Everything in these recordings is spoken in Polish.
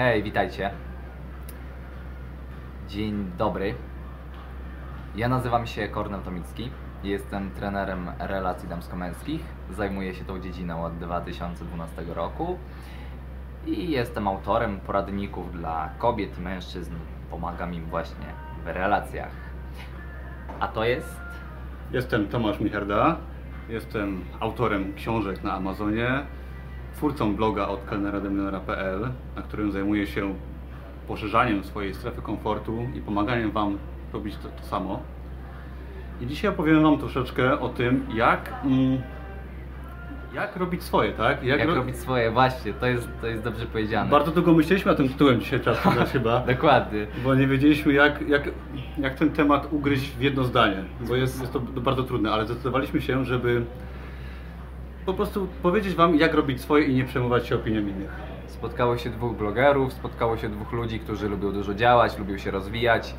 Hej, witajcie. Dzień dobry. Ja nazywam się Kornel Tomicki. Jestem trenerem relacji damsko-męskich. Zajmuję się tą dziedziną od 2012 roku i jestem autorem poradników dla kobiet i mężczyzn. Pomagam im właśnie w relacjach. A to jest Jestem Tomasz Micherda, jestem autorem książek na Amazonie, twórcą bloga od kelnerademilionera.pl, na którym zajmuję się poszerzaniem swojej strefy komfortu i pomaganiem Wam robić to, to samo. I dzisiaj opowiem Wam troszeczkę o tym, jak, mm, jak robić swoje, tak? jak, ro- robić swoje. Właśnie, to jest, to jest dobrze powiedziane. Bardzo długo myśleliśmy nad tym tytułem dzisiaj czas chyba. Dokładnie. Bo nie wiedzieliśmy, jak, jak, jak ten temat ugryźć w jedno zdanie, bo jest, jest to bardzo trudne, ale zdecydowaliśmy się, żeby po prostu powiedzieć Wam, jak robić swoje i nie przejmować się opinią innych. Spotkało się dwóch blogerów, spotkało się dwóch ludzi, którzy lubią dużo działać, lubią się rozwijać,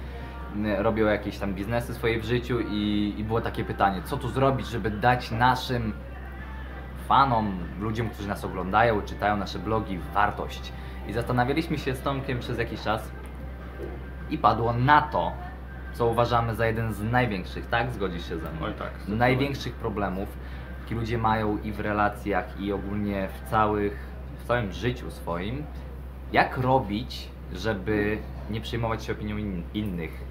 robią jakieś tam biznesy swoje w życiu i, i było takie pytanie, co tu zrobić, żeby dać naszym fanom, ludziom, którzy nas oglądają, czytają nasze blogi, wartość. I zastanawialiśmy się z Tomkiem przez jakiś czas i padło na to, co uważamy za jeden z największych, tak? Zgodzisz się ze mną? Oj tak, największych problemów, jakie ludzie mają i w relacjach, i ogólnie w, całych, w całym życiu swoim. Jak robić, żeby nie przejmować się opinią in, innych?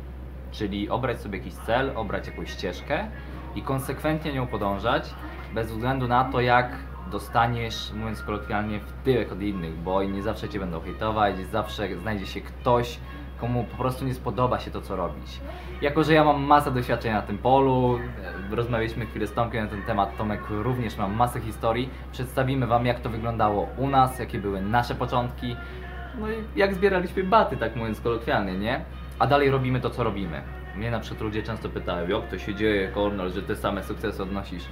Czyli obrać sobie jakiś cel, obrać jakąś ścieżkę i konsekwentnie nią podążać, bez względu na to, jak dostaniesz, mówiąc kolokwialnie, w tyłek od innych, bo nie zawsze cię będą hejtować, zawsze znajdzie się ktoś, komu po prostu nie spodoba się to, co robić. Jako, że ja mam masę doświadczeń na tym polu, e, rozmawialiśmy chwilę z Tomkiem na ten temat, Tomek również ma masę historii, przedstawimy Wam, jak to wyglądało u nas, jakie były nasze początki, no i jak zbieraliśmy baty, tak mówiąc kolokwialnie, nie? A dalej robimy to, co robimy. Mnie na przykład ludzie często pytają, jak to się dzieje, Kornel, że Ty same sukcesy odnosisz.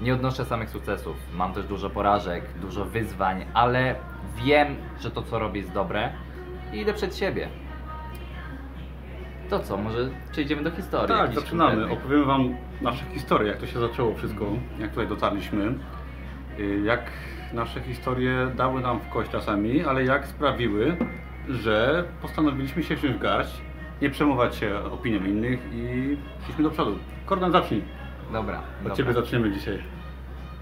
Nie odnoszę samych sukcesów, mam też dużo porażek, dużo wyzwań, ale wiem, że to, co robię jest dobre i idę przed siebie. To co, może przejdziemy do historii? Tak, zaczynamy. konkretnej? Opowiem Wam nasze historie, jak to się zaczęło wszystko, jak tutaj dotarliśmy, y, jak nasze historie dały nam w kość czasami, ale jak sprawiły, że postanowiliśmy się wziąć w garść, nie przejmować się opinią innych i szliśmy do przodu. Kordan, zacznij. Dobra, Od dobra. Ciebie zaczniemy dzisiaj.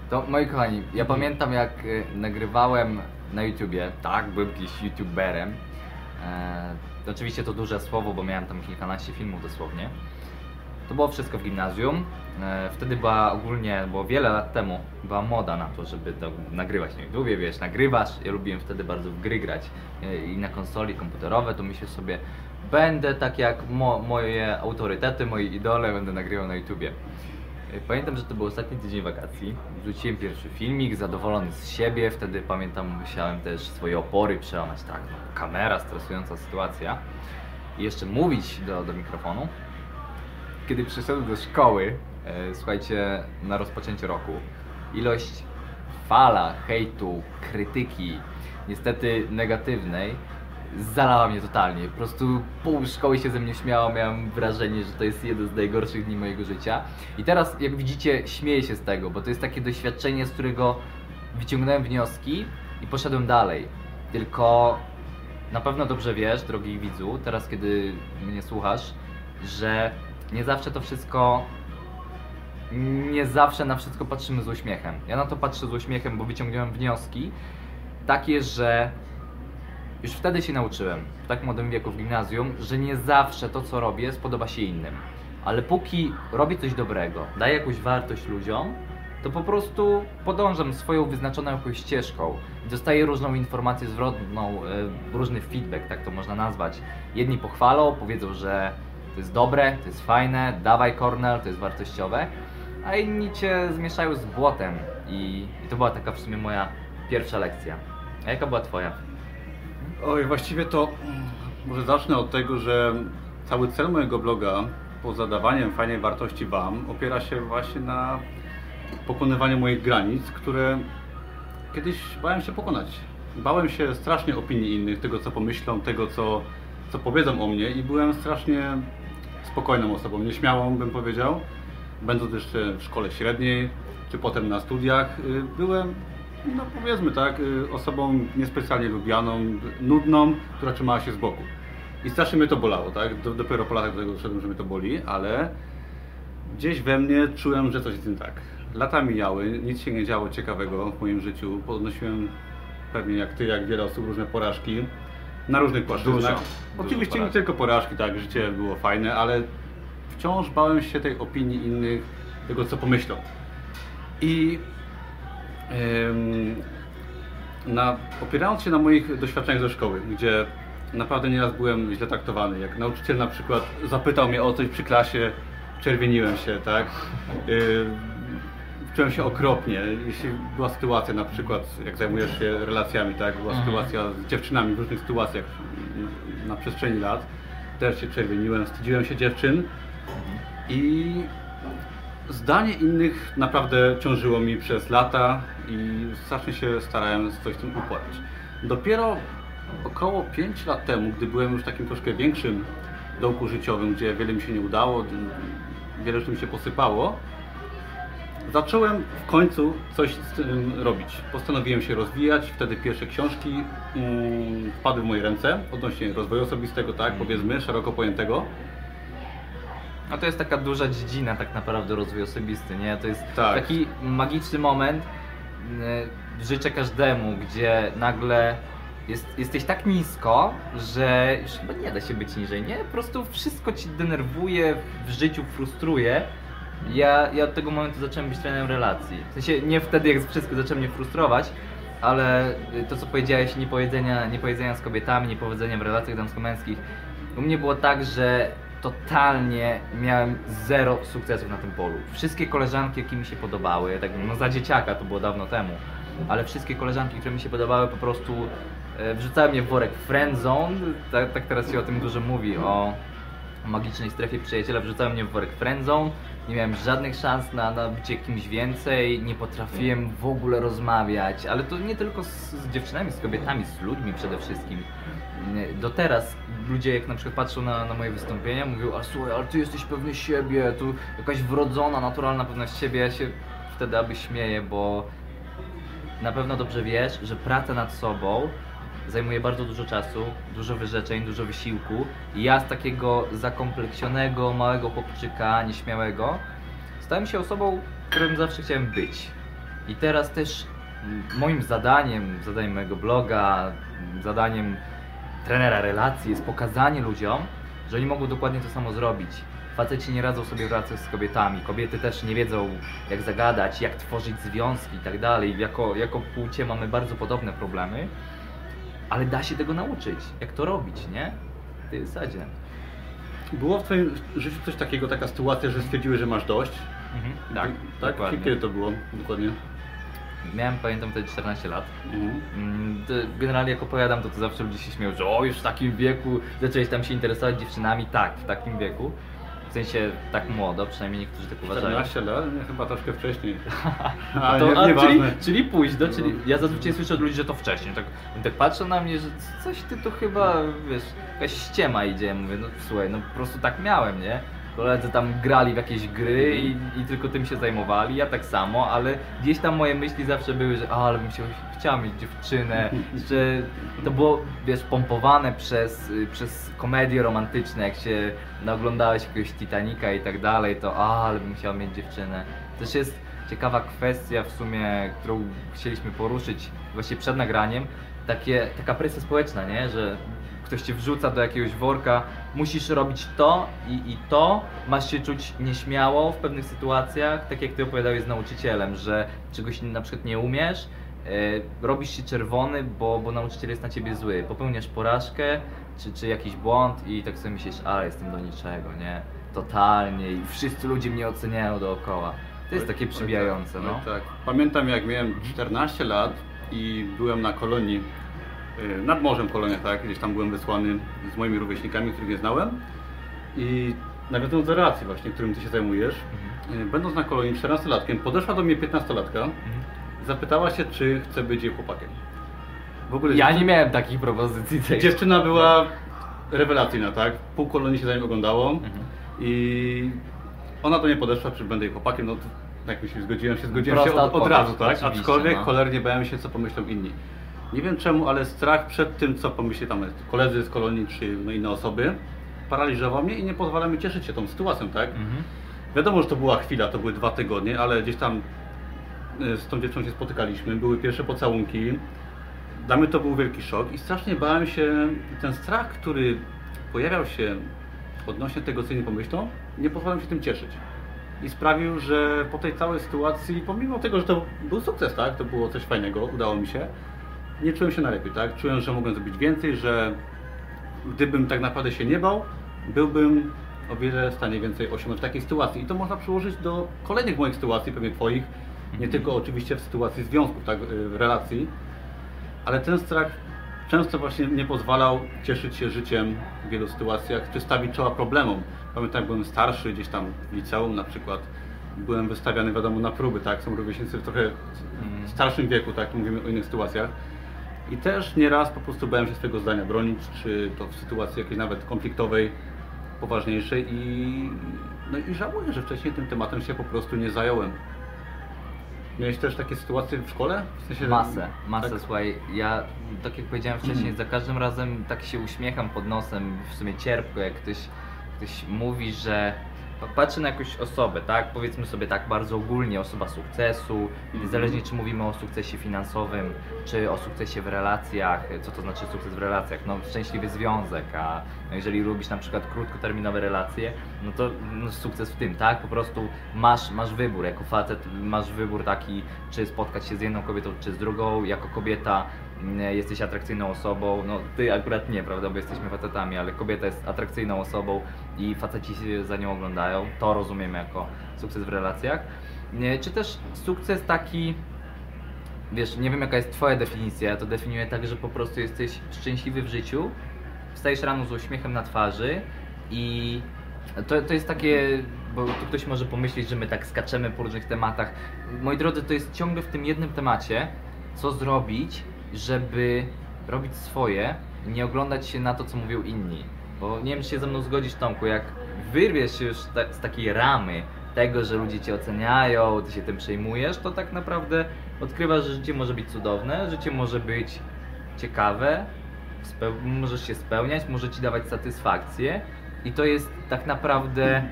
To moi kochani, ja pamiętam jak y, nagrywałem na YouTubie, tak, byłem kiedyś YouTuberem. E, oczywiście to duże słowo, bo miałem tam kilkanaście filmów dosłownie. To było wszystko w gimnazjum. E, wtedy była ogólnie, bo wiele lat temu była moda na to, żeby nagrywać na YouTubie, wiesz, nagrywasz. Ja lubiłem wtedy bardzo w gry grać e, i na konsoli komputerowe, to myślę sobie, będę tak jak mo, moje autorytety, moi idole, będę nagrywał na YouTubie. E, Pamiętam, że to był ostatni tydzień wakacji. Wrzuciłem pierwszy filmik, zadowolony z siebie. Wtedy pamiętam, musiałem też swoje opory przełamać. Tak, no, kamera, stresująca sytuacja. I jeszcze mówić do, do mikrofonu. Kiedy przyszedłem do szkoły, e, słuchajcie, na rozpoczęcie roku, ilość fala hejtu, krytyki, niestety negatywnej, zalała mnie totalnie. Po prostu pół szkoły się ze mnie śmiało, miałem wrażenie, że to jest jeden z najgorszych dni mojego życia. I teraz, jak widzicie, śmieję się z tego, bo to jest takie doświadczenie, z którego wyciągnąłem wnioski i poszedłem dalej. Tylko na pewno dobrze wiesz, drogi widzu, teraz kiedy mnie słuchasz, że nie zawsze to wszystko nie zawsze na wszystko patrzymy z uśmiechem. Ja na to patrzę z uśmiechem, bo wyciągnąłem wnioski takie, że już wtedy się nauczyłem, w tak młodym wieku w gimnazjum, że nie zawsze to, co robię, spodoba się innym. Ale póki robię coś dobrego, daję jakąś wartość ludziom, to po prostu podążam swoją wyznaczoną jakąś ścieżką. Dostaję różną informację zwrotną, e, różny feedback, tak to można nazwać. Jedni pochwalą, powiedzą, że to jest dobre, to jest fajne, dawaj Cornell, to jest wartościowe, a inni cię zmieszają z błotem. I, I to była taka w sumie moja pierwsza lekcja. A jaka była twoja? Oj, właściwie to może zacznę od tego, że cały cel mojego bloga, poza dawaniem fajnej wartości Wam, opiera się właśnie na pokonywaniu moich granic, które kiedyś bałem się pokonać. Bałem się strasznie opinii innych, tego co pomyślą, tego co, co powiedzą o mnie i byłem strasznie spokojną osobą, nieśmiałą bym powiedział. Będąc jeszcze w szkole średniej, czy potem na studiach, y, byłem no powiedzmy tak, y, osobą niespecjalnie lubianą, nudną, która trzymała się z boku. I strasznie mnie to bolało, tak? Do, dopiero po latach do tego doszedłem, że mnie to boli, ale gdzieś we mnie czułem, że coś jest nie tak. Lata mijały, nic się nie działo ciekawego w moim życiu. Podnosiłem pewnie jak ty, jak wiele osób, różne porażki na różnych płaszczyznach. Oczywiście nie tylko porażki, tak, życie było fajne, ale wciąż bałem się tej opinii innych, tego co pomyślą. I na, opierając się na moich doświadczeniach ze szkoły, gdzie naprawdę nieraz byłem źle traktowany, jak nauczyciel na przykład zapytał mnie o coś przy klasie, czerwieniłem się, tak? Czułem się okropnie, jeśli była sytuacja na przykład, jak zajmujesz się relacjami, tak? Była Mhm. sytuacja z dziewczynami w różnych sytuacjach na- na przestrzeni lat, też się czerwieniłem, wstydziłem się dziewczyn i zdanie innych naprawdę ciążyło mi przez lata i strasznie się starałem coś z tym uporać. Dopiero około 5 lat temu, gdy byłem już w takim troszkę większym dołku życiowym, gdzie wiele mi się nie udało, wiele rzeczy mi się posypało, zacząłem w końcu coś z tym robić. Postanowiłem się rozwijać, wtedy pierwsze książki mm, wpadły w moje ręce odnośnie rozwoju osobistego, tak powiedzmy, szeroko pojętego. A to jest taka duża dziedzina tak naprawdę rozwój osobisty, nie? To jest Tak. taki magiczny moment, y, życzę każdemu, gdzie nagle jest, jesteś tak nisko, że już chyba nie da się być niżej, nie? Po prostu wszystko ci denerwuje, w życiu frustruje. Ja, ja od tego momentu zacząłem być trenerem relacji. W sensie nie wtedy, jak wszystko zaczęło mnie frustrować, ale to co powiedziałeś, niepowiedzenia, niepowiedzenia z kobietami, niepowodzenia w relacjach damsko-męskich, u mnie było tak, że totalnie miałem zero sukcesów na tym polu. Wszystkie koleżanki, jakie mi się podobały, tak no za dzieciaka to było dawno temu, ale wszystkie koleżanki, które mi się podobały, po prostu e, wrzucały mnie w worek friendzone, tak, tak teraz się o tym dużo mówi, o magicznej strefie przyjaciela, wrzucały mnie w worek friendzone, nie miałem żadnych szans na, na bycie kimś więcej, nie potrafiłem w ogóle rozmawiać, ale to nie tylko z, z dziewczynami, z kobietami, z ludźmi przede wszystkim. Nie, Do teraz ludzie jak na przykład patrzą na, na moje wystąpienia, mówią, a słuchaj, ale ty jesteś pewny siebie, tu jakaś wrodzona, naturalna pewność siebie, ja się wtedy aby śmieję, bo na pewno dobrze wiesz, że praca nad sobą zajmuje bardzo dużo czasu, dużo wyrzeczeń, dużo wysiłku. I ja z takiego zakompleksionego, małego chłopczyka, nieśmiałego, stałem się osobą, którym zawsze chciałem być. I teraz też moim zadaniem, zadaniem mojego bloga, zadaniem trenera relacji jest pokazanie ludziom, że oni mogą dokładnie to samo zrobić. Faceci nie radzą sobie w relacjach z kobietami, kobiety też nie wiedzą jak zagadać, jak tworzyć związki i tak dalej. Jako, jako płcie mamy bardzo podobne problemy, ale da się tego nauczyć, jak to robić, nie? W tej zasadzie. Było w Twoim życiu coś takiego, taka sytuacja, że stwierdziłeś, że masz dość? Mhm, tak, tak? dokładnie. Kiedy to było dokładnie? Miałem, pamiętam wtedy 14 lat. Mhm. Mm, Generalnie jak opowiadam, to, to zawsze ludzie się śmieją, że o, już w takim wieku zacząłeś tam się interesować dziewczynami. Tak, w takim wieku. W sensie tak młodo, przynajmniej niektórzy tak uważają. 14 lat? Nie, chyba troszkę wcześniej. A to, nie, a, czyli, nieważne. czyli późno, czyli ja zazwyczaj słyszę od ludzi, że to wcześniej. Tak, tak patrzą na mnie, że coś ty to chyba, wiesz, jakaś ściema idzie. Mówię, no słuchaj, no po prostu tak miałem, nie? Koledzy tam grali w jakieś gry i, i tylko tym się zajmowali, ja tak samo, ale gdzieś tam moje myśli zawsze były, że a, ale bym się chciał mieć dziewczynę, że to było, wiesz, pompowane przez, y, przez komedie romantyczne, jak się naoglądałeś jakiegoś Titanica i tak dalej, to a, ale bym chciał mieć dziewczynę. Też jest ciekawa kwestia w sumie, którą chcieliśmy poruszyć właśnie przed nagraniem, takie, taka presja społeczna, nie? Że ktoś cię wrzuca do jakiegoś worka, musisz robić to i, i to, masz się czuć nieśmiało w pewnych sytuacjach, tak jak ty opowiadałeś z nauczycielem, że czegoś na przykład nie umiesz, e, robisz się czerwony, bo, bo nauczyciel jest na ciebie zły, popełniasz porażkę, czy, czy jakiś błąd i tak sobie myślisz, ale jestem do niczego, nie? Totalnie i wszyscy ludzie mnie oceniają dookoła. To jest takie Oj, przybijające, oj, no. Tak. Pamiętam jak miałem 14 lat i byłem na kolonii, nad morzem kolonia, tak, gdzieś tam byłem wysłany z moimi rówieśnikami, których nie znałem i nawiązując do relacji właśnie, którym ty się zajmujesz, y, będąc na kolonii 14-latkiem, podeszła do mnie 15-latka, Mhm. zapytała się, czy chcę być jej chłopakiem. W ogóle Ja nie miałem takich propozycji. tej- Dziewczyna była rewelacyjna, tak? Pół kolonii się za nią oglądało Mhm. i ona do mnie podeszła, czy będę jej chłopakiem. No, Jak myślisz, zgodziłem się, zgodziłem Prosta się od, od razu, tak? Aczkolwiek no. cholernie bałem się, co pomyślą inni. Nie wiem czemu, ale strach przed tym, co pomyśli tam koledzy z kolonii czy no inne osoby, paraliżował mnie i nie pozwala mi cieszyć się tą sytuacją, tak? Mhm. Wiadomo, że to była chwila, to były dwa tygodnie, ale gdzieś tam y, z tą dziewczyną się spotykaliśmy, były pierwsze pocałunki. Dla mnie to był wielki szok i strasznie bałem się, ten strach, który pojawiał się odnośnie tego, co inni pomyślą, nie pozwalał mi się tym cieszyć. I sprawił, że po tej całej sytuacji, pomimo tego, że to był sukces, tak, to było coś fajnego, udało mi się, nie czułem się najlepiej, tak? Czułem, że mogłem zrobić więcej, że gdybym tak naprawdę się nie bał, byłbym o wiele w stanie więcej osiągnąć w takiej sytuacji. I to można przełożyć do kolejnych moich sytuacji, pewnie Twoich, nie Mhm. tylko oczywiście w sytuacji związków, tak, y, w relacji, ale ten strach często właśnie nie pozwalał cieszyć się życiem w wielu sytuacjach, czy stawić czoła problemom. Pamiętam, jak byłem starszy, gdzieś tam w liceum na przykład, byłem wystawiany wiadomo na próby, tak, są rówieśnicy w trochę Mhm. starszym wieku, tak, mówimy o innych sytuacjach. I też nieraz po prostu bałem się swojego zdania bronić, czy to w sytuacji jakiejś nawet konfliktowej, poważniejszej i, no i żałuję, że wcześniej tym tematem się po prostu nie zająłem. Miałeś też takie sytuacje w szkole? W sensie, Masę, masę, tak? słuchaj, ja tak jak powiedziałem wcześniej, za każdym razem tak się uśmiecham pod nosem, w sumie cierpko, jak ktoś, ktoś mówi, że patrzy na jakąś osobę, tak, powiedzmy sobie tak bardzo ogólnie, osoba sukcesu, niezależnie czy mówimy o sukcesie finansowym, czy o sukcesie w relacjach, co to znaczy sukces w relacjach, no szczęśliwy związek, a jeżeli lubisz na przykład krótkoterminowe relacje, no to no, sukces w tym, tak, po prostu masz, masz wybór, jako facet masz wybór taki, czy spotkać się z jedną kobietą, czy z drugą, jako kobieta jesteś atrakcyjną osobą, no ty akurat nie, prawda, bo jesteśmy facetami, ale kobieta jest atrakcyjną osobą i faceci się za nią oglądają, to rozumiemy jako sukces w relacjach, Nie, czy też sukces taki, wiesz, nie wiem jaka jest twoja definicja, ja to definiuję tak, że po prostu jesteś szczęśliwy w życiu, wstajesz rano z uśmiechem na twarzy i to, to jest takie, bo ktoś może pomyśleć, że my tak skaczemy po różnych tematach. Moi drodzy, to jest ciągle w tym jednym temacie, co zrobić, żeby robić swoje nie oglądać się na to, co mówią inni. Bo nie wiem, czy się ze mną zgodzisz, Tomku, jak wyrwiesz się już ta, z takiej ramy tego, że ludzie cię oceniają, ty się tym przejmujesz, to tak naprawdę odkrywasz, że życie może być cudowne, życie może być ciekawe, możesz się spełniać, może ci dawać satysfakcję i to jest tak naprawdę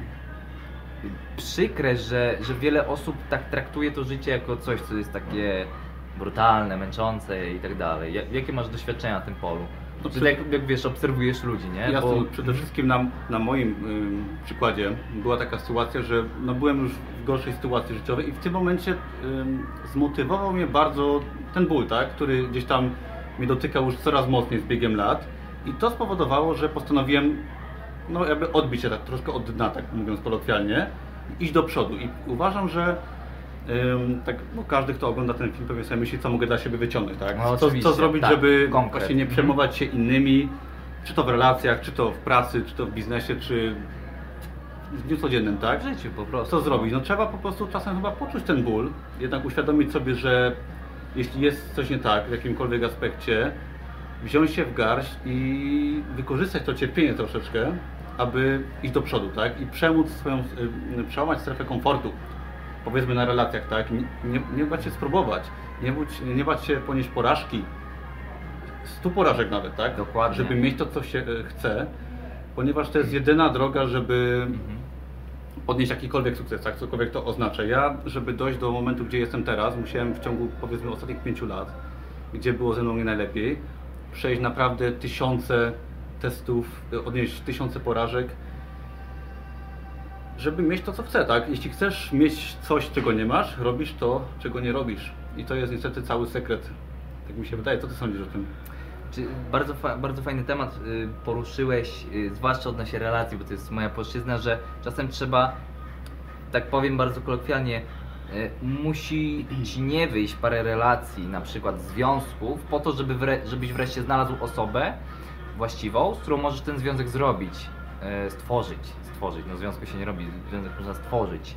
przykre, że, że wiele osób tak traktuje to życie jako coś, co jest takie brutalne, męczące i tak dalej. Ja- Jakie masz doświadczenia na tym polu? No jak, jak wiesz, obserwujesz ludzi, nie? Ja Bo- przede wszystkim na, na moim przykładzie była taka sytuacja, że no, byłem już w gorszej sytuacji życiowej i w tym momencie zmotywował mnie bardzo ten ból, tak, który gdzieś tam mnie dotykał już coraz mocniej z biegiem lat i to spowodowało, że postanowiłem no jakby odbić się tak troszkę od dna, tak mówiąc kolokwialnie, iść do przodu i uważam, że ym, tak, no każdy, kto ogląda ten film pewnie sobie myśli, co mogę dla siebie wyciągnąć, tak? No, co, co zrobić, tak, żeby konkret. właśnie nie Mhm. przejmować się innymi, czy to w relacjach, czy to w pracy, czy to w biznesie, czy w dniu codziennym, tak? w życiu po prostu. Co zrobić? No trzeba po prostu czasem chyba poczuć ten ból, jednak uświadomić sobie, że jeśli jest coś nie tak w jakimkolwiek aspekcie, wziąć się w garść i wykorzystać to cierpienie troszeczkę, aby iść do przodu, tak? I przemóc swoją, y, przełamać strefę komfortu, powiedzmy na relacjach, tak? Nie, nie, bać się spróbować, nie, bać, nie bać się ponieść porażki, stu porażek nawet, tak? Dokładnie. Żeby mieć to, co się y, chce, ponieważ to jest jedyna droga, żeby Mhm. odnieść jakikolwiek sukces, tak, cokolwiek to oznacza. Ja, żeby dojść do momentu, gdzie jestem teraz, musiałem w ciągu powiedzmy ostatnich pięciu lat, gdzie było ze mną nie najlepiej, przejść naprawdę tysiące testów, y, odnieść tysiące porażek, żeby mieć to, co chcę, tak? Jeśli chcesz mieć coś, czego nie masz, robisz to, czego nie robisz. I to jest niestety cały sekret. Tak mi się wydaje. Co ty sądzisz o tym? Czy bardzo, fa- bardzo fajny temat y, poruszyłeś, y, zwłaszcza odnośnie relacji, bo to jest moja płaszczyzna, że czasem trzeba, tak powiem bardzo kolokwialnie, y, musi ci nie wyjść parę relacji, na przykład związków, po to, żeby wre- żebyś wreszcie znalazł osobę właściwą, z którą możesz ten związek zrobić, stworzyć, stworzyć, no związku się nie robi, związek można stworzyć.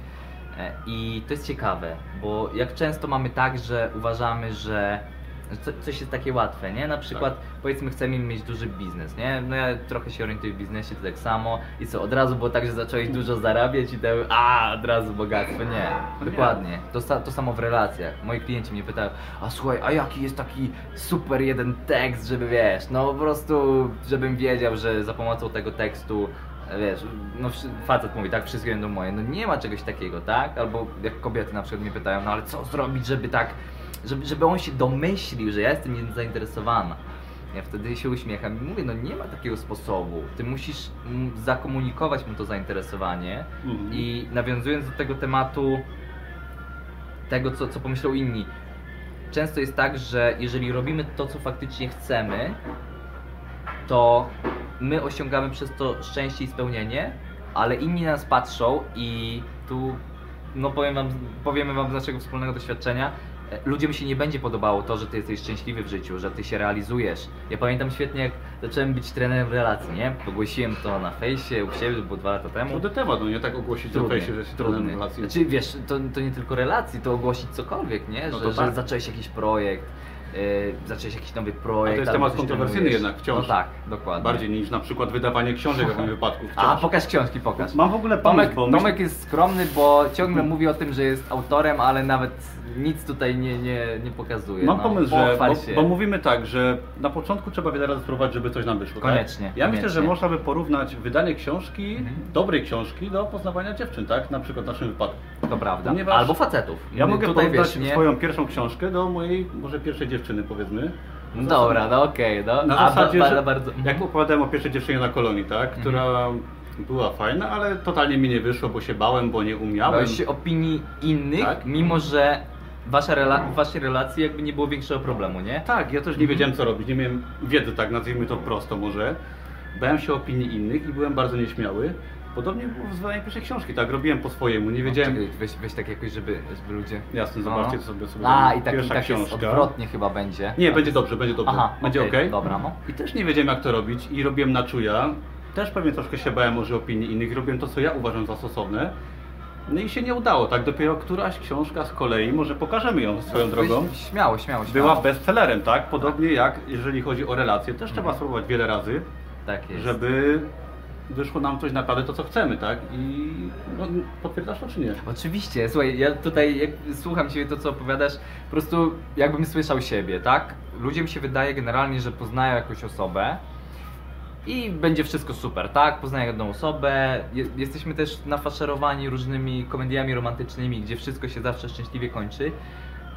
E, I to jest ciekawe, bo jak często mamy tak, że uważamy, że co, coś jest takie łatwe, nie? Na przykład powiedzmy chcemy mieć duży biznes, nie? No ja trochę się orientuję w biznesie, to tak samo i co, od razu było tak, że zacząłeś dużo zarabiać i to, a od razu bogactwo, nie, dokładnie. To, to samo w relacjach. Moi klienci mnie pytają, a słuchaj, a jaki jest taki super jeden tekst, żeby wiesz, no po prostu, żebym wiedział, że za pomocą tego tekstu Wiesz, no facet mówi, tak, wszystkie będą moje. No nie ma czegoś takiego, tak? Albo jak kobiety na przykład mnie pytają, no ale co zrobić, żeby tak, żeby, żeby on się domyślił, że ja jestem zainteresowana. Ja wtedy się uśmiecham i mówię, no nie ma takiego sposobu. Ty musisz zakomunikować mu to zainteresowanie Mhm. i nawiązując do tego tematu, tego co, co pomyślą inni, często jest tak, że jeżeli robimy to, co faktycznie chcemy, to my osiągamy przez to szczęście i spełnienie, ale inni nas patrzą i tu, no powiem wam, powiemy wam z naszego wspólnego doświadczenia, ludziom się nie będzie podobało to, że ty jesteś szczęśliwy w życiu, że ty się realizujesz. Ja pamiętam świetnie, jak zacząłem być trenerem relacji, nie? Ogłosiłem to na fejsie u siebie, to było dwa lata temu. Trudny temat, no nie tak ogłosić na Trudny, fejsie, że się trudny relacji. Znaczy wiesz, to, to nie tylko relacji, to ogłosić cokolwiek, nie? No że, to że tak. zacząłeś jakiś projekt, zacząłeś jakiś nowy projekt. A to jest temat kontrowersyjny jednak wciąż. No tak, dokładnie. Bardziej niż na przykład wydawanie książek w moim wypadku. A, Wciąż. pokaż książki, pokaż. Mam w ogóle pomysł, Tomek, Tomek jest skromny, bo ciągle mówi o tym, że jest autorem, ale nawet nic tutaj nie, nie, nie pokazuje. Mam no. pomysł, że, bo, bo mówimy tak, że na początku trzeba wiele razy spróbować, żeby coś nam wyszło. Koniecznie, Tak? Ja myślę, że koniecznie. można by porównać wydanie książki, Mhm. dobrej książki, do poznawania dziewczyn, tak? Na przykład w naszym wypadku. To prawda. Ponieważ Albo facetów. Ja mogę tutaj porównać wiesz, swoją pierwszą książkę do mojej, może pierwszej dziewczyny, powiedzmy. No Dobra, no okej, no. Na A, zasadzie, ba- że ba- bardzo... jak opowiadałem o pierwszej dziewczynie na kolonii, tak? Mhm. Która była fajna, ale totalnie mi nie wyszło, bo się bałem, bo nie umiałem. Bałeś się opinii innych, Tak. mimo że wasza rela- w waszej relacji jakby nie było większego problemu, nie? Tak, ja też nie wiedziałem co robić, nie miałem wiedzy, tak nazwijmy to prosto może. Bałem się opinii innych i byłem bardzo nieśmiały. Podobnie było w wydaniem pierwszej książki, tak, robiłem po swojemu, nie wiedziałem... Czekaj, weź, weź tak jakoś, żeby, żeby ludzie... Jasne, No. zobaczcie sobie, sobie A, i tak, i tak jest książka. odwrotnie chyba będzie. Nie, będzie dobrze, będzie dobrze. Aha, będzie okej, ok. dobra, no. I też nie wiedziałem jak to robić i robiłem na czuja. Też pewnie troszkę się bałem może opinii innych, robiłem to co ja uważam za stosowne. No i się nie udało, tak? Dopiero któraś książka z kolei, może pokażemy ją swoją drogą, Śmiało, śmiało, śmiało. była bestsellerem, tak? Podobnie jak jeżeli chodzi o relacje, też trzeba spróbować wiele razy, Tak jest. żeby wyszło nam coś naprawdę to co chcemy, tak? I no, potwierdzasz to czy nie? Oczywiście, słuchaj, ja tutaj jak słucham Ciebie to, co opowiadasz, po prostu jakbym słyszał siebie, tak? Ludziom się wydaje generalnie, że poznają jakąś osobę i będzie wszystko super, tak? Poznają jedną osobę, je, jesteśmy też nafaszerowani różnymi komediami romantycznymi, gdzie wszystko się zawsze szczęśliwie kończy.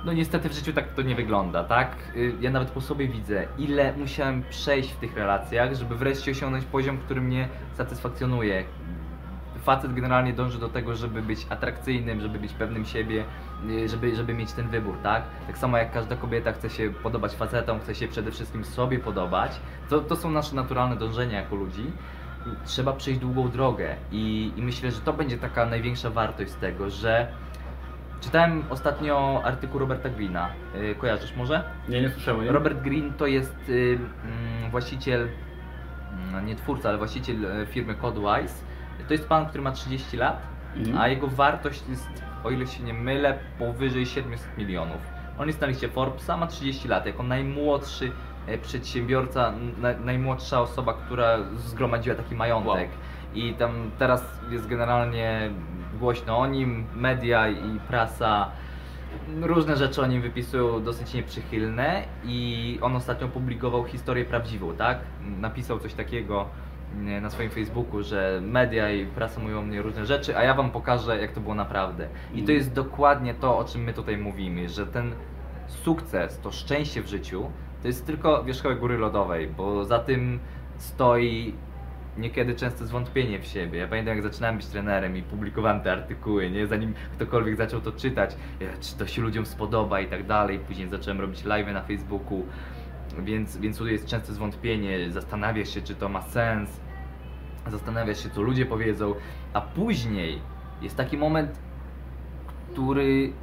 No niestety w życiu tak to nie wygląda, tak? Y, Ja nawet po sobie widzę, ile musiałem przejść w tych relacjach, żeby wreszcie osiągnąć poziom, który mnie satysfakcjonuje. Facet generalnie dąży do tego, żeby być atrakcyjnym, żeby być pewnym siebie, y, żeby, żeby mieć ten wybór, tak? Tak samo jak każda kobieta chce się podobać facetom, chce się przede wszystkim sobie podobać. To, to są nasze naturalne dążenia jako ludzi. Trzeba przejść długą drogę i, i myślę, że to będzie taka największa wartość z tego, że czytałem ostatnio artykuł Roberta Greena. Y, Kojarzysz może? Nie, nie słyszałem. Nie? Robert Green to jest y, mm, właściciel, mm, nie twórca, ale właściciel e, firmy Codewise. To jest pan, który ma 30 lat, Mhm. a jego wartość jest, o ile się nie mylę, powyżej 700 milionów. On jest na liście Forbesa, ma 30 lat, jako najmłodszy e, przedsiębiorca, na, najmłodsza osoba, która zgromadziła taki majątek. I tam teraz jest generalnie głośno o nim, media i prasa różne rzeczy o nim wypisują dosyć nieprzychylne i on ostatnio opublikował historię prawdziwą, tak? Napisał coś takiego mm, na swoim Facebooku, że media i prasa mówią o mnie różne rzeczy, a ja wam pokażę jak to było naprawdę. I to jest dokładnie to, o czym my tutaj mówimy, że ten sukces, to szczęście w życiu, to jest tylko wierzchołek góry lodowej, bo za tym stoi niekiedy często zwątpienie w siebie. Ja pamiętam jak zaczynałem być trenerem i publikowałem te artykuły, nie? Zanim ktokolwiek zaczął to czytać, e, czy to się ludziom spodoba i tak dalej. Później zacząłem robić live na Facebooku, więc, więc tu jest często zwątpienie, zastanawiasz się, czy to ma sens, zastanawiasz się, co ludzie powiedzą, a później jest taki moment, który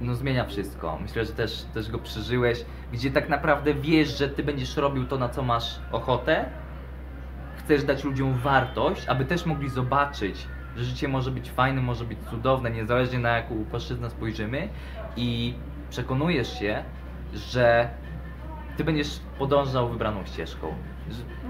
no, zmienia wszystko. Myślę, że też, też go przeżyłeś, gdzie tak naprawdę wiesz, że ty będziesz robił to, na co masz ochotę, chcesz dać ludziom wartość, aby też mogli zobaczyć, że życie może być fajne, może być cudowne, niezależnie na jaką płaszczyznę spojrzymy i przekonujesz się, że ty będziesz podążał wybraną ścieżką.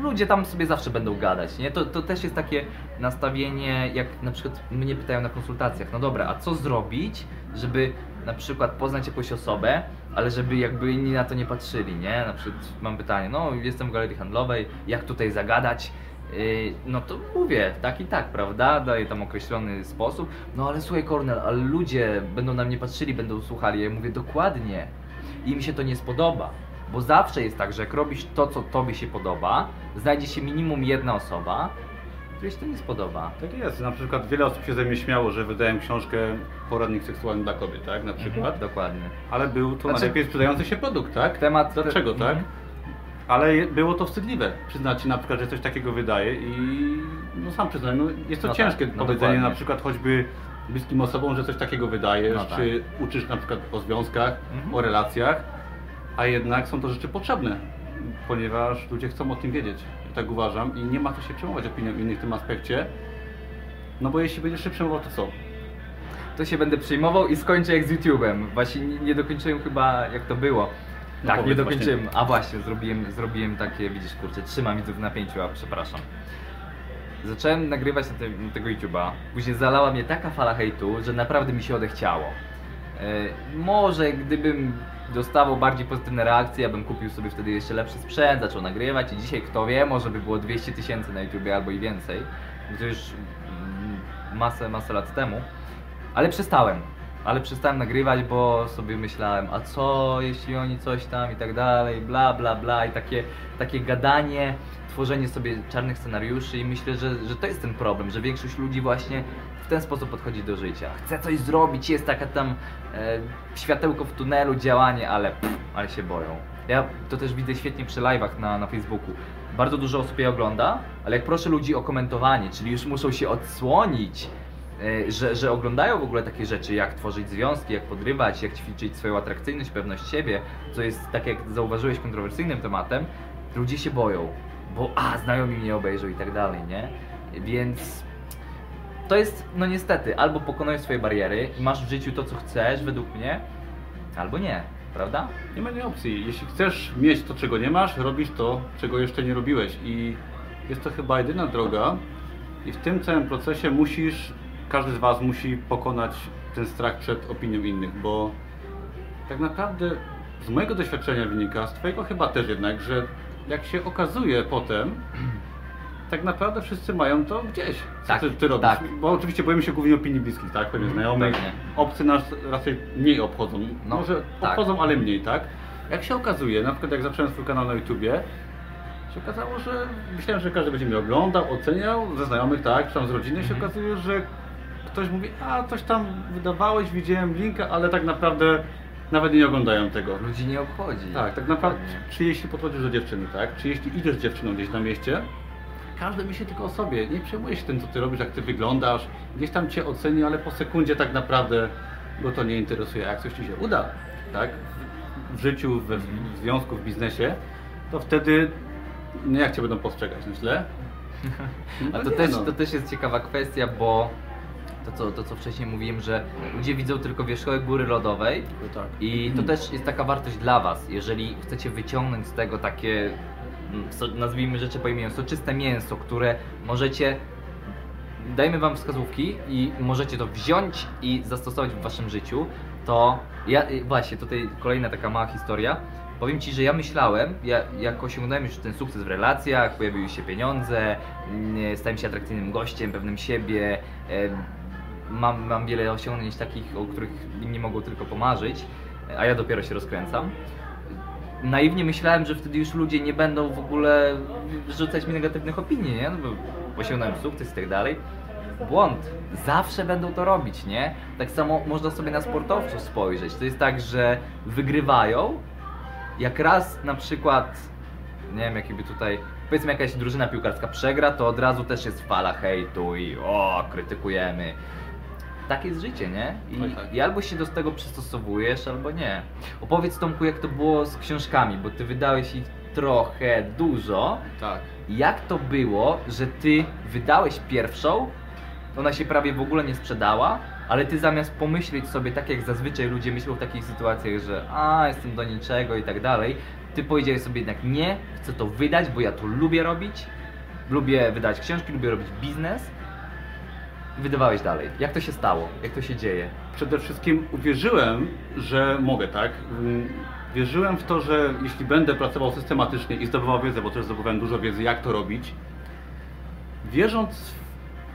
Ludzie tam sobie zawsze będą gadać, nie? To, to też jest takie nastawienie, jak na przykład mnie pytają na konsultacjach, no dobra, a co zrobić, żeby na przykład poznać jakąś osobę, ale żeby jakby inni na to nie patrzyli, nie? Na przykład mam pytanie, no jestem w galerii handlowej, jak tutaj zagadać? Yy, no to mówię, tak i tak, prawda? Daję tam określony sposób. No ale słuchaj, Kornel, ale ludzie będą na mnie patrzyli, będą słuchali. Ja mówię dokładnie. I mi się to nie spodoba. Bo zawsze jest tak, że jak robisz to, co tobie się podoba, znajdzie się minimum jedna osoba, której się to nie spodoba. Tak jest. Na przykład wiele osób się ze mnie śmiało, że wydałem książkę Poradnik seksualny dla kobiet, tak? Na przykład. Dokładnie. Ale był to Znaczy- najlepiej sprzedający się produkt, tak? Temat- Dlaczego, tak? Mhm. Ale było to wstydliwe przyznać ci na przykład, że coś takiego wydaje i no sam przyznam, no jest to No ciężkie tak, no powiedzenie dokładnie. na przykład choćby bliskim osobom, że coś takiego wydajesz, No tak. czy uczysz na przykład o związkach, Mhm. o relacjach, a jednak są to rzeczy potrzebne, ponieważ ludzie chcą o tym wiedzieć. Ja tak uważam i nie ma co się przejmować opinią innych w tym aspekcie, no bo jeśli będziesz się przejmował, to co? To się będę przyjmował i skończę jak z YouTube'em. Właśnie nie, nie dokończyłem chyba jak to było. No tak, nie dokończyłem. A właśnie, zrobiłem, zrobiłem takie, widzisz, kurczę, trzymam widzów w napięciu, a przepraszam. Zacząłem nagrywać na, te, na tego YouTube'a. Później zalała mnie taka fala hejtu, że naprawdę mi się odechciało. E, może gdybym dostawał bardziej pozytywne reakcje, ja bym kupił sobie wtedy jeszcze lepszy sprzęt, zaczął nagrywać i dzisiaj kto wie, może by było 200 tysięcy na YouTubie albo i więcej. To już mm, masę, masę lat temu. Ale przestałem. Ale przestałem nagrywać, bo sobie myślałem, a co jeśli oni coś tam i tak dalej, bla bla bla i takie, takie gadanie, tworzenie sobie czarnych scenariuszy i myślę, że, że to jest ten problem, że większość ludzi właśnie w ten sposób podchodzi do życia. Chce coś zrobić, jest taka tam e, światełko w tunelu, działanie, ale pff, ale się boją. Ja to też widzę świetnie przy live'ach na, na Facebooku. Bardzo dużo osób je ogląda, ale jak proszę ludzi o komentowanie, czyli już muszą się odsłonić, że, że oglądają w ogóle takie rzeczy, jak tworzyć związki, jak podrywać, jak ćwiczyć swoją atrakcyjność, pewność siebie, co jest, tak jak zauważyłeś, kontrowersyjnym tematem, ludzie się boją, bo a, znajomi mnie obejrzą i tak dalej, nie? Więc to jest, no niestety, albo pokonujesz swoje bariery i masz w życiu to, co chcesz, według mnie, albo nie, prawda? Nie ma innej opcji. Jeśli chcesz mieć to, czego nie masz, robisz to, czego jeszcze nie robiłeś. I jest to chyba jedyna droga. I w tym całym procesie musisz, każdy z Was musi pokonać ten strach przed opinią innych, bo tak naprawdę z mojego doświadczenia wynika, z Twojego chyba też jednak, że jak się okazuje potem, tak naprawdę wszyscy mają to gdzieś. Co Tak, ty, ty robisz? tak. Bo oczywiście boimy się głównie opinii bliskich, tak? Pewnie Mhm, znajomych. pewnie. Obcy nas raczej mniej obchodzą. No, Może tak. obchodzą, ale mniej, tak? Jak się okazuje, na przykład jak zacząłem swój kanał na YouTubie, się okazało, że myślałem, że każdy będzie mnie oglądał, oceniał, ze znajomych, tak, czy tam z rodziny, się Mhm. okazuje, że ktoś mówi, a coś tam wydawałeś, widziałem linka, ale tak naprawdę nawet nie oglądają tego. Ludzi nie obchodzi. Tak, tak naprawdę, czy jeśli podchodzisz do dziewczyny, tak, czy jeśli idziesz z dziewczyną gdzieś na mieście, każdy myśli tylko o sobie, nie przejmuje się tym, co ty robisz, jak ty wyglądasz, gdzieś tam cię oceni, ale po sekundzie tak naprawdę go to nie interesuje. Jak coś ci się uda, tak, w- życiu, we, w związku, w biznesie, to wtedy, no jak cię będą postrzegać, no źle? A No to nie, też, no. to też jest ciekawa kwestia, bo to co, to co wcześniej mówiłem, że ludzie widzą tylko wierzchołek góry lodowej tak. i to też jest taka wartość dla Was, jeżeli chcecie wyciągnąć z tego takie, mm, nazwijmy rzeczy po imieniu, soczyste mięso, które możecie, dajmy Wam wskazówki i możecie to wziąć i zastosować w Waszym życiu, to ja, y, właśnie tutaj kolejna taka mała historia, Powiem Ci, że ja myślałem, ja, jak osiągnąłem już ten sukces w relacjach, pojawiły się pieniądze, mm, stałem się atrakcyjnym gościem, pewnym siebie, mam, mam wiele osiągnięć takich, o których inni mogą tylko pomarzyć, a ja dopiero się rozkręcam. Naiwnie myślałem, że wtedy już ludzie nie będą w ogóle rzucać mi negatywnych opinii, nie? No osiągnąłem sukces i tak dalej. Błąd. Zawsze będą to robić, nie? Tak samo można sobie na sportowców spojrzeć. To jest tak, że wygrywają, jak raz na przykład, nie wiem, jakiby tutaj, powiedzmy jakaś drużyna piłkarska przegra, to od razu też jest fala hejtu i o, krytykujemy. Tak jest życie, nie? I, Oj, tak. I albo się do tego przystosowujesz, albo nie. Opowiedz Tomku, jak to było z książkami, bo ty wydałeś ich trochę dużo. Tak. Jak to było, że ty wydałeś pierwszą, ona się prawie w ogóle nie sprzedała, ale ty zamiast pomyśleć sobie tak jak zazwyczaj ludzie myślą w takich sytuacjach, że a jestem do niczego i tak dalej, ty powiedziałeś sobie jednak nie, chcę to wydać, bo ja to lubię robić, lubię wydać książki, lubię robić biznes. Wydawałeś dalej. Jak to się stało? Jak to się dzieje? Przede wszystkim uwierzyłem, że mogę, tak? Mm, Wierzyłem w to, że jeśli będę pracował systematycznie i zdobywał wiedzę, bo też zdobywałem dużo wiedzy, jak to robić, wierząc,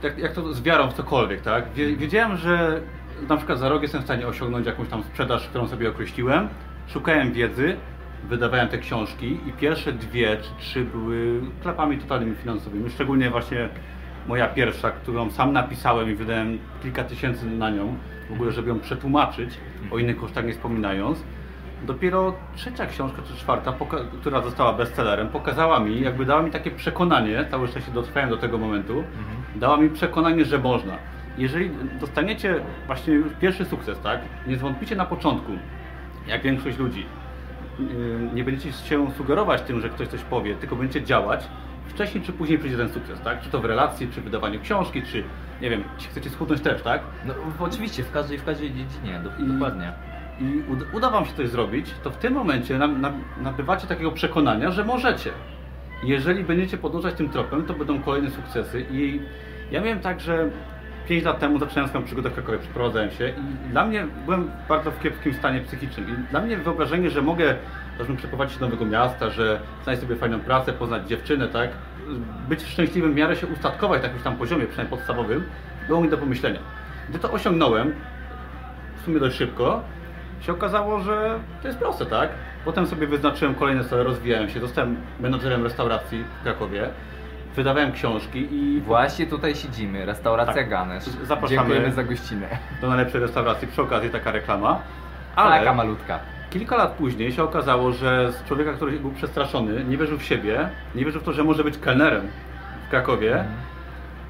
jak, jak to z wiarą w cokolwiek, tak? Wie- Wiedziałem, że na przykład za rok jestem w stanie osiągnąć jakąś tam sprzedaż, którą sobie określiłem. Szukałem wiedzy, wydawałem te książki i pierwsze dwie czy trzy były klapami totalnymi finansowymi. Szczególnie właśnie moja pierwsza, którą sam napisałem i wydałem kilka tysięcy na nią, w ogóle żeby ją przetłumaczyć, o innych kosztach nie wspominając. Dopiero trzecia książka czy czwarta, która została bestsellerem, pokazała mi, jakby dała mi takie przekonanie, całe szczęście dotrwałem do tego momentu, dała mi przekonanie, że można. Jeżeli dostaniecie właśnie już pierwszy sukces, tak, nie zwątpicie na początku, jak większość ludzi, yy, nie będziecie się sugerować tym, że ktoś coś powie, tylko będziecie działać, wcześniej czy później przyjdzie ten sukces, tak? Czy to w relacji, czy w wydawaniu książki, czy nie wiem, jeśli chcecie schudnąć też, tak? No oczywiście, w każdej, w każdej dziedzinie, I- dokładnie. i uda, uda Wam się coś zrobić, to w tym momencie na, na, nabywacie takiego przekonania, że możecie. Jeżeli będziecie podążać tym tropem, to będą kolejne sukcesy. I ja miałem tak, że 5 lat temu zaczynałem swoją przygodę w Krakowie, przeprowadzałem się i dla mnie byłem bardzo w kiepskim stanie psychicznym. I dla mnie wyobrażenie, że mogę powiedzmy, przeprowadzić się do nowego miasta, że znaleźć sobie fajną pracę, poznać dziewczynę, tak? Być szczęśliwym, w miarę się ustatkować na jakimś tam poziomie, przynajmniej podstawowym, było mi do pomyślenia. Gdy to osiągnąłem, w sumie dość szybko, się okazało, że to jest proste, tak? Potem sobie wyznaczyłem kolejne cele, rozwijałem się, zostałem menadżerem restauracji w Krakowie, wydawałem książki i Właśnie tutaj siedzimy, restauracja Tak. Ganesz. Zapraszamy. Dziękujemy za gościnę. do najlepszej restauracji, przy okazji taka reklama. Ale Taka malutka. Kilka lat później się okazało, że z człowieka, który był przestraszony, nie wierzył w siebie, nie wierzył w to, że może być kelnerem w Krakowie,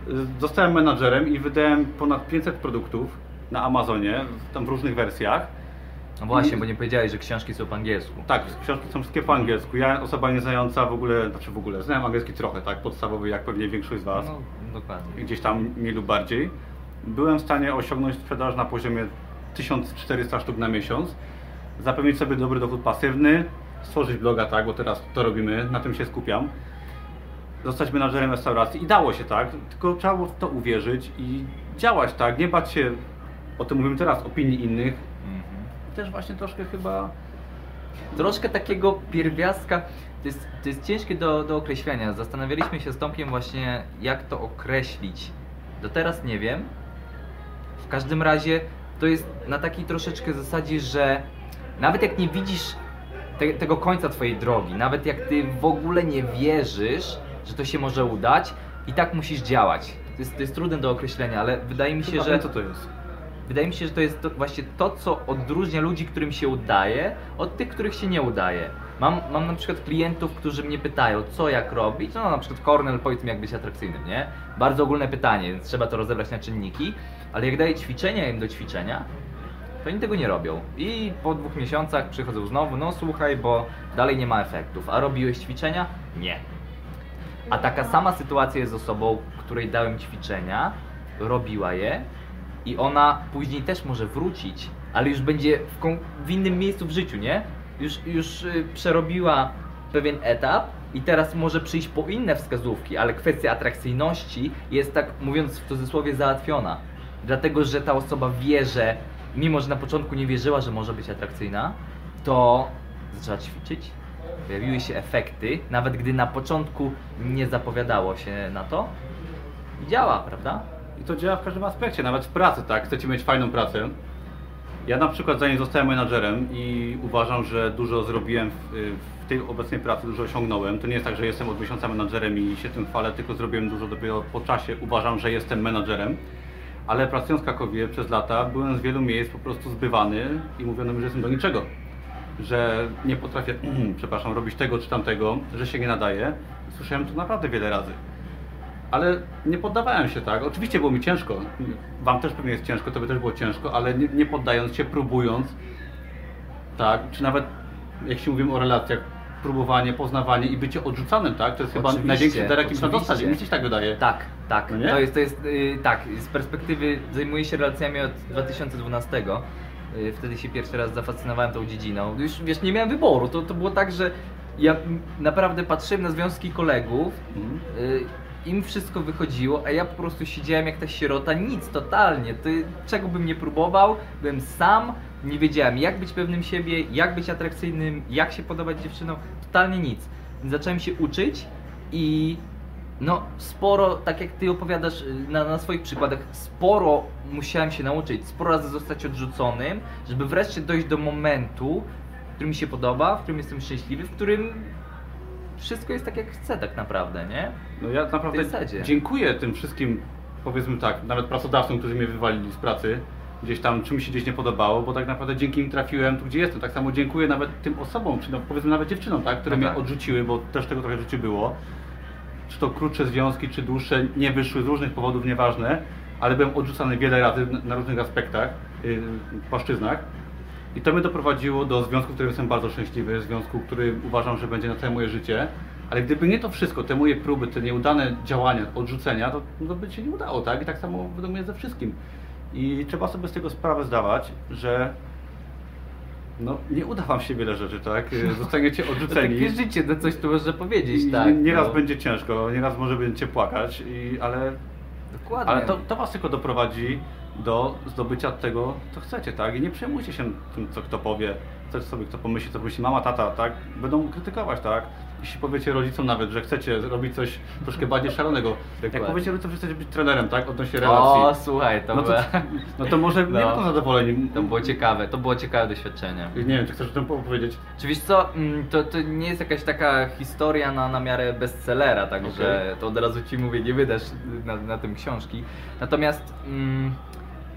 y, zostałem menadżerem i wydałem ponad 500 produktów na Amazonie, tam w różnych wersjach. No właśnie, bo nie powiedziałeś, że książki są po angielsku. Tak, książki są wszystkie po angielsku. Ja, osoba nie znająca w ogóle, znaczy w ogóle, znałem angielski trochę, tak, podstawowy, jak pewnie większość z Was, No, dokładnie. gdzieś tam mniej lub bardziej. Byłem w stanie osiągnąć sprzedaż na poziomie 1400 sztuk na miesiąc, zapewnić sobie dobry dochód pasywny, stworzyć bloga, tak, bo teraz to robimy, na tym się skupiam. Zostać menadżerem restauracji i dało się tak, tylko trzeba było w to uwierzyć i działać tak, nie bać się, o tym mówimy teraz, opinii innych. Mhm. Też właśnie troszkę chyba Troszkę takiego pierwiastka, to jest, to jest ciężkie do, do określenia. Zastanawialiśmy się z Tomkiem właśnie, jak to określić. Do teraz nie wiem. W każdym razie to jest na takiej troszeczkę zasadzie, że nawet jak nie widzisz te, tego końca twojej drogi, nawet jak ty w ogóle nie wierzysz, że to się może udać, i tak musisz działać. To jest, to jest trudne do określenia, ale wydaje mi się, że... co to jest. Wydaje mi się, że to jest to, właśnie to, co odróżnia ludzi, którym się udaje, od tych, których się nie udaje. Mam, mam na przykład klientów, którzy mnie pytają, co jak robić. No na przykład Cornell, powiedz mi, jak być atrakcyjnym, nie? Bardzo ogólne pytanie, więc trzeba to rozebrać na czynniki. Ale jak daję ćwiczenia im do ćwiczenia, to oni tego nie robią. I po dwóch miesiącach przychodzą znowu, no słuchaj, bo dalej nie ma efektów. A robiłeś ćwiczenia? Nie. A taka sama sytuacja jest z osobą, której dałem ćwiczenia, robiła je i ona później też może wrócić, ale już będzie w, w innym miejscu w życiu, nie? Już, już y, przerobiła pewien etap i teraz może przyjść po inne wskazówki, ale kwestia atrakcyjności jest tak mówiąc w cudzysłowie załatwiona. Dlatego, że ta osoba wie, że mimo, że na początku nie wierzyła, że może być atrakcyjna, to zaczęła ćwiczyć, pojawiły się efekty, nawet gdy na początku nie zapowiadało się na to i działa, prawda? I to działa w każdym aspekcie, nawet w pracy, tak? Chcecie mieć fajną pracę. Ja na przykład zanim zostałem menadżerem i uważam, że dużo zrobiłem w, w tej obecnej pracy, dużo osiągnąłem. To nie jest tak, że jestem od miesiąca menadżerem i się tym chwalę, tylko zrobiłem dużo dopiero po czasie. Uważam, że jestem menadżerem. Ale pracując w Krakowie przez lata byłem z wielu miejsc po prostu zbywany i mówiono mi, że jestem do niczego. Że nie potrafię, przepraszam, robić tego czy tamtego, że się nie nadaje. Słyszałem to naprawdę wiele razy. Ale nie poddawałem się, tak? Oczywiście było mi ciężko. Wam też pewnie jest ciężko, tobie też było ciężko, ale nie, poddając się, próbując, tak? Czy nawet, jak się mówimy o relacjach, próbowanie, poznawanie i bycie odrzucanym, tak? To jest chyba Oczywiście, największy dar, jaki można dostać. Mi się tak wydaje. Tak, tak. No to jest, to jest yy, tak, z perspektywy zajmuję się relacjami od 2012. y, wtedy się pierwszy raz zafascynowałem tą dziedziną. Już wiesz, nie miałem wyboru. To, to było tak, że ja naprawdę patrzyłem na związki kolegów, Mhm. y, im wszystko wychodziło, a ja po prostu siedziałem jak ta sierota, nic totalnie. Ty, czego bym nie próbował, byłem sam, nie wiedziałem jak być pewnym siebie, jak być atrakcyjnym, jak się podobać dziewczynom, totalnie nic. Zacząłem się uczyć i no sporo, tak jak ty opowiadasz y, na, na swoich przykładach, sporo musiałem się nauczyć, sporo razy zostać odrzuconym, żeby wreszcie dojść do momentu, w którym mi się podoba, w którym jestem szczęśliwy, w którym wszystko jest tak jak chcę tak naprawdę, nie? No ja naprawdę dziękuję tym wszystkim, powiedzmy tak, nawet pracodawcom, którzy mnie wywalili z pracy, gdzieś tam, czy mi się gdzieś nie podobało, bo tak naprawdę dzięki im trafiłem tu, gdzie jestem. Tak samo dziękuję nawet tym osobom, czy no, powiedzmy nawet dziewczynom, tak, które No mnie tak. odrzuciły, bo też tego trochę życiu było. Czy to krótsze związki, czy dłuższe, nie wyszły z różnych powodów, nieważne, ale byłem odrzucany wiele razy na- na różnych aspektach, yy, płaszczyznach. I to mnie doprowadziło do związku, w którym jestem bardzo szczęśliwy, związku, który uważam, że będzie na całe moje życie. Ale gdyby nie to wszystko, te moje próby, te nieudane działania, odrzucenia, to, to by się nie udało, tak? I tak samo według mnie ze wszystkim. I trzeba sobie z tego sprawę zdawać, że no, nie uda wam się wiele rzeczy, tak? Zostaniecie odrzuceni. takie życie, no coś tu można powiedzieć, tak. Nieraz no. będzie ciężko, nieraz może będziecie płakać, i, ale Dokładnie. ale to, to was tylko doprowadzi do zdobycia tego, co chcecie, tak? I nie przejmujcie się tym, co kto powie, co sobie kto pomyśli, co pomyśli mama, tata, tak? Będą krytykować, tak? Jeśli powiecie rodzicom nawet, że chcecie robić coś troszkę bardziej szalonego, jak Dokładnie. powiecie rodzicom, że chcecie być trenerem, tak? Odnośnie relacji. O, słuchaj, to, no, to, no to może nie No. będą zadowoleni. to było ciekawe, to było ciekawe doświadczenie. Nie wiem, czy chcesz o tym powiedzieć? Czy wiesz co, mm, to, to nie jest jakaś taka historia na, na miarę bestsellera, także Okej. to od razu ci mówię, nie wydasz na, na tym książki. Natomiast mm,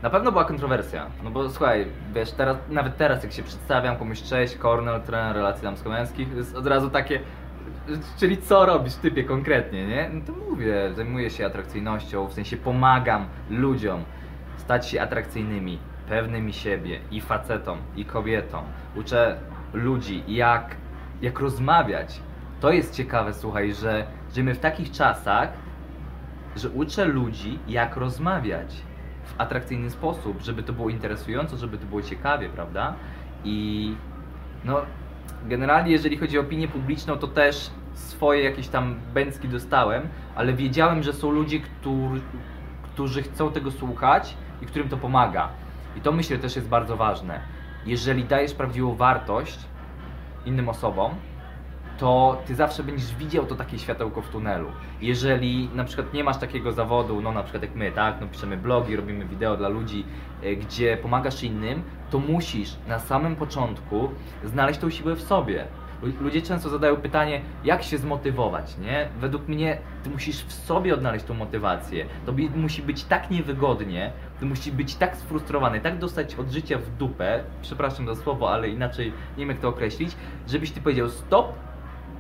na pewno była kontrowersja, no bo słuchaj, wiesz, teraz, nawet teraz jak się przedstawiam, komuś cześć, Cornel, trener relacji damsko-męskich, jest od razu takie, czyli co robisz typie konkretnie, nie? No to mówię, zajmuję się atrakcyjnością, w sensie pomagam ludziom stać się atrakcyjnymi, pewnymi siebie i facetom, i kobietom. Uczę ludzi jak, jak rozmawiać. To jest ciekawe, słuchaj, że żyjemy w takich czasach, że uczę ludzi jak rozmawiać w atrakcyjny sposób, żeby to było interesujące, żeby to było ciekawie, prawda? I no, generalnie jeżeli chodzi o opinię publiczną, to też swoje jakieś tam bęcki dostałem, ale wiedziałem, że są ludzie, którzy, którzy chcą tego słuchać i którym to pomaga. I to myślę też jest bardzo ważne. Jeżeli dajesz prawdziwą wartość innym osobom, to ty zawsze będziesz widział to takie światełko w tunelu. Jeżeli na przykład nie masz takiego zawodu, no na przykład jak my, tak, no piszemy blogi, robimy wideo dla ludzi, e, gdzie pomagasz innym, to musisz na samym początku znaleźć tą siłę w sobie. Lu- Ludzie często zadają pytanie, jak się zmotywować, nie? Według mnie ty musisz w sobie odnaleźć tą motywację. To bi- musi być tak niewygodnie, ty musi być tak sfrustrowany, tak dostać od życia w dupę, przepraszam za słowo, ale inaczej nie wiem jak to określić, żebyś ty powiedział stop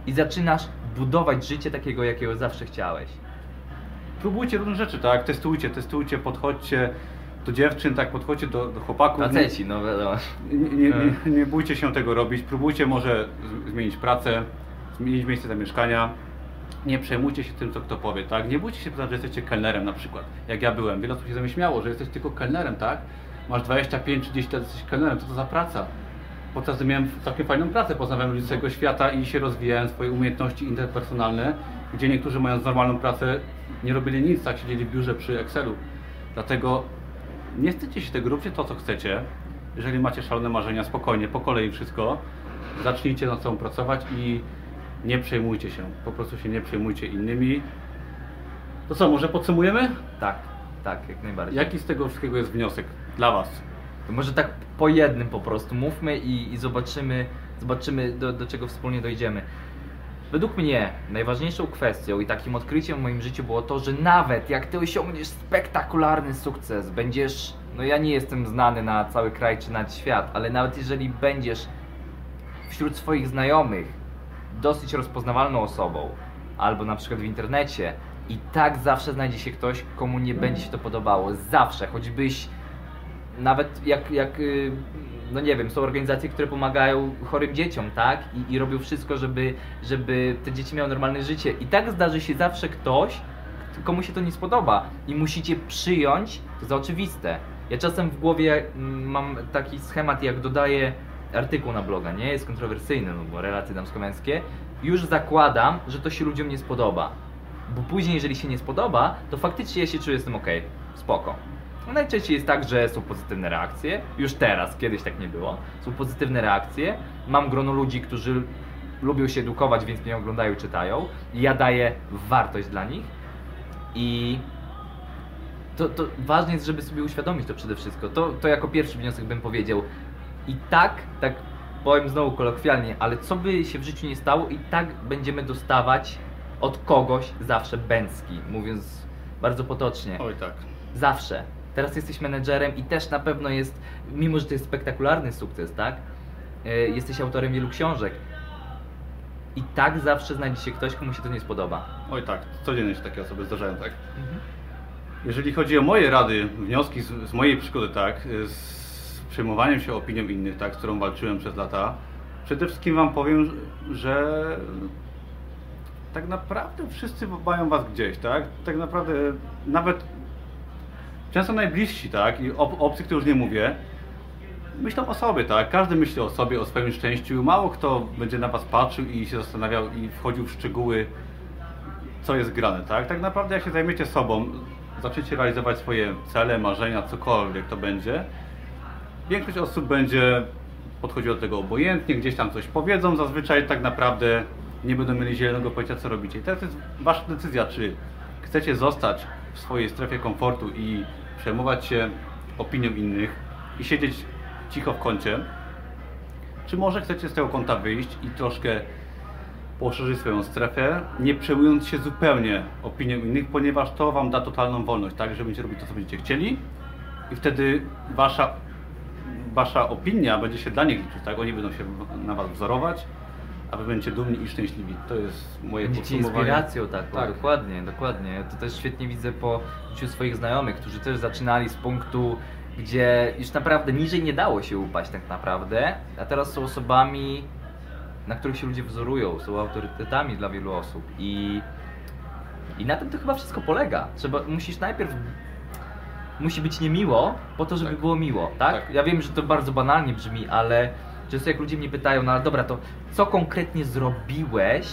i zaczynasz budować życie takiego, jakiego zawsze chciałeś. Próbujcie różne rzeczy, tak? Testujcie, testujcie, podchodźcie do dziewczyn, tak? Podchodźcie do, do chłopaków. Faceci, no wiadomo. Nie, nie, nie, nie bójcie się tego robić. Próbujcie może zmienić pracę, zmienić miejsce zamieszkania. Nie przejmujcie się tym, co kto powie, tak? Nie bójcie się że jesteście kelnerem na przykład. Jak ja byłem. Wiele osób się śmiało, że jesteś tylko kelnerem, tak? Masz 25-30 lat, jesteś kelnerem. Co to za praca? Podczas gdy miałem całkiem fajną pracę, poznawałem ludzi z całego świata i się rozwijałem, swoje umiejętności interpersonalne, gdzie niektórzy mając normalną pracę nie robili nic, tak? Siedzieli w biurze przy Excelu. Dlatego nie wstydźcie się tego, róbcie to, co chcecie. Jeżeli macie szalone marzenia, spokojnie, po kolei wszystko. Zacznijcie nad sobą pracować i nie przejmujcie się. Po prostu się nie przejmujcie innymi. To co, może podsumujemy? Tak, tak, jak najbardziej. Jaki z tego wszystkiego jest wniosek dla Was? Może tak po jednym po prostu mówmy i, i zobaczymy, zobaczymy do, do czego wspólnie dojdziemy. Według mnie najważniejszą kwestią i takim odkryciem w moim życiu było to, że nawet jak ty osiągniesz spektakularny sukces, będziesz, no ja nie jestem znany na cały kraj czy na świat, ale nawet jeżeli będziesz wśród swoich znajomych dosyć rozpoznawalną osobą, albo na przykład w internecie, i tak zawsze znajdzie się ktoś, komu nie będzie się to podobało. Zawsze, choćbyś nawet jak, jak y, no nie wiem, są organizacje, które pomagają chorym dzieciom, tak? I, i robią wszystko, żeby, żeby te dzieci miały normalne życie. I tak zdarzy się zawsze ktoś, komu się to nie spodoba. I musicie przyjąć to za oczywiste. Ja czasem w głowie mm, mam taki schemat, jak dodaję artykuł na bloga, nie jest kontrowersyjny, no bo relacje damsko-męskie, już zakładam, że to się ludziom nie spodoba. Bo później, jeżeli się nie spodoba, to faktycznie ja się czuję z tym ok, spoko. No najczęściej jest tak, że są pozytywne reakcje, już teraz, kiedyś tak nie było, są pozytywne reakcje, mam grono ludzi, którzy lubią się edukować, więc mnie oglądają, czytają, ja daję wartość dla nich i to, to ważne jest, żeby sobie uświadomić to przede wszystkim. To, to jako pierwszy wniosek bym powiedział. I tak, tak powiem znowu kolokwialnie, ale co by się w życiu nie stało, i tak będziemy dostawać od kogoś zawsze bęcki, mówiąc bardzo potocznie. Oj tak. Zawsze. Teraz jesteś menedżerem i też na pewno jest, mimo że to jest spektakularny sukces, tak? E, Jesteś autorem wielu książek. I tak zawsze znajdzie się ktoś, komu się to nie spodoba. Oj tak, codziennie się takie osoby zdarzają, tak. Jeżeli chodzi o moje rady, wnioski z, z mojej przygody, tak, z przejmowaniem się opinią innych, tak, z którą walczyłem przez lata, przede wszystkim Wam powiem, że tak naprawdę wszyscy mają Was gdzieś, tak, tak naprawdę nawet często najbliżsi, tak, i ob, obcy, już nie mówię, myślą o sobie, tak, każdy myśli o sobie, o swoim szczęściu, mało kto będzie na Was patrzył i się zastanawiał i wchodził w szczegóły, co jest grane, tak? Tak naprawdę jak się zajmiecie sobą, zaczniecie realizować swoje cele, marzenia, cokolwiek to będzie, większość osób będzie podchodziła do tego obojętnie, gdzieś tam coś powiedzą, zazwyczaj tak naprawdę nie będą mieli zielonego pojęcia co robicie. I teraz jest Wasza decyzja, czy chcecie zostać w swojej strefie komfortu i przejmować się opinią innych i siedzieć cicho w kącie, czy może chcecie z tego kąta wyjść i troszkę poszerzyć swoją strefę, nie przejmując się zupełnie opinią innych, ponieważ to Wam da totalną wolność, tak, że będziecie robić to, co będziecie chcieli? I wtedy Wasza, wasza opinia będzie się dla nich liczyć, tak, oni będą się na Was wzorować, a Wy będziecie dumni i szczęśliwi. To jest moje Będziecie podsumowanie. inspiracją taką, Tak. dokładnie, dokładnie. To też świetnie widzę po życiu swoich znajomych, którzy też zaczynali z punktu, gdzie już naprawdę niżej nie dało się upaść tak naprawdę, a teraz są osobami, na których się ludzie wzorują, są autorytetami dla wielu osób i, i na tym to chyba wszystko polega. Trzeba, musisz najpierw musi być niemiło po to, żeby Tak. było miło, tak? Tak. Ja wiem, że to bardzo banalnie brzmi, ale często jak ludzie mnie pytają, no ale dobra, to co konkretnie zrobiłeś,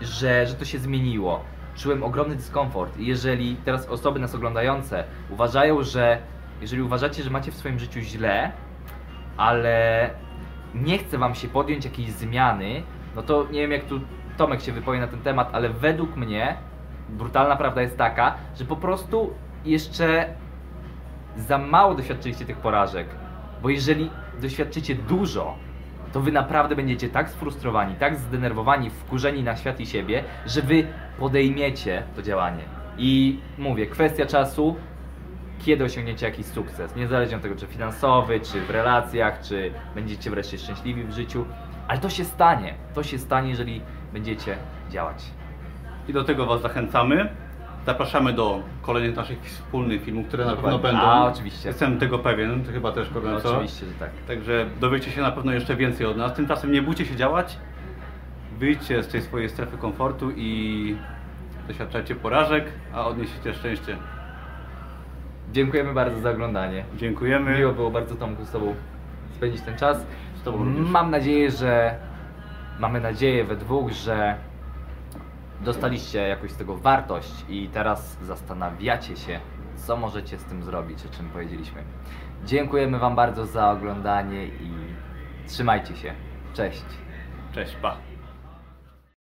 że, że to się zmieniło? Czułem ogromny dyskomfort i jeżeli teraz osoby nas oglądające uważają, że jeżeli uważacie, że macie w swoim życiu źle, ale nie chce wam się podjąć jakiejś zmiany, no to nie wiem jak tu Tomek się wypowie na ten temat, ale według mnie brutalna prawda jest taka, że po prostu jeszcze za mało doświadczyliście tych porażek. Bo jeżeli doświadczycie dużo, to wy naprawdę będziecie tak sfrustrowani, tak zdenerwowani, wkurzeni na świat i siebie, że wy podejmiecie to działanie. I mówię, kwestia czasu, kiedy osiągniecie jakiś sukces. Niezależnie od tego, czy finansowy, czy w relacjach, czy będziecie wreszcie szczęśliwi w życiu. Ale to się stanie. To się stanie, jeżeli będziecie działać. I do tego Was zachęcamy. Zapraszamy do kolejnych naszych wspólnych filmów, które na pewno będą. A, oczywiście. Jestem tego pewien, Ty chyba też Kogo, co? Oczywiście, że tak. Także dowiecie się na pewno jeszcze więcej od nas. Tymczasem nie bójcie się działać. Wyjdźcie z tej swojej strefy komfortu i doświadczajcie porażek, a odniesiecie szczęście. Dziękujemy bardzo za oglądanie. Dziękujemy. Miło było bardzo Tomku z Tobą spędzić ten czas. Z Tobą również. Mam nadzieję, że mamy nadzieję we dwóch, że dostaliście jakoś z tego wartość i teraz zastanawiacie się, co możecie z tym zrobić, o czym powiedzieliśmy. Dziękujemy Wam bardzo za oglądanie i trzymajcie się. Cześć. Cześć, pa.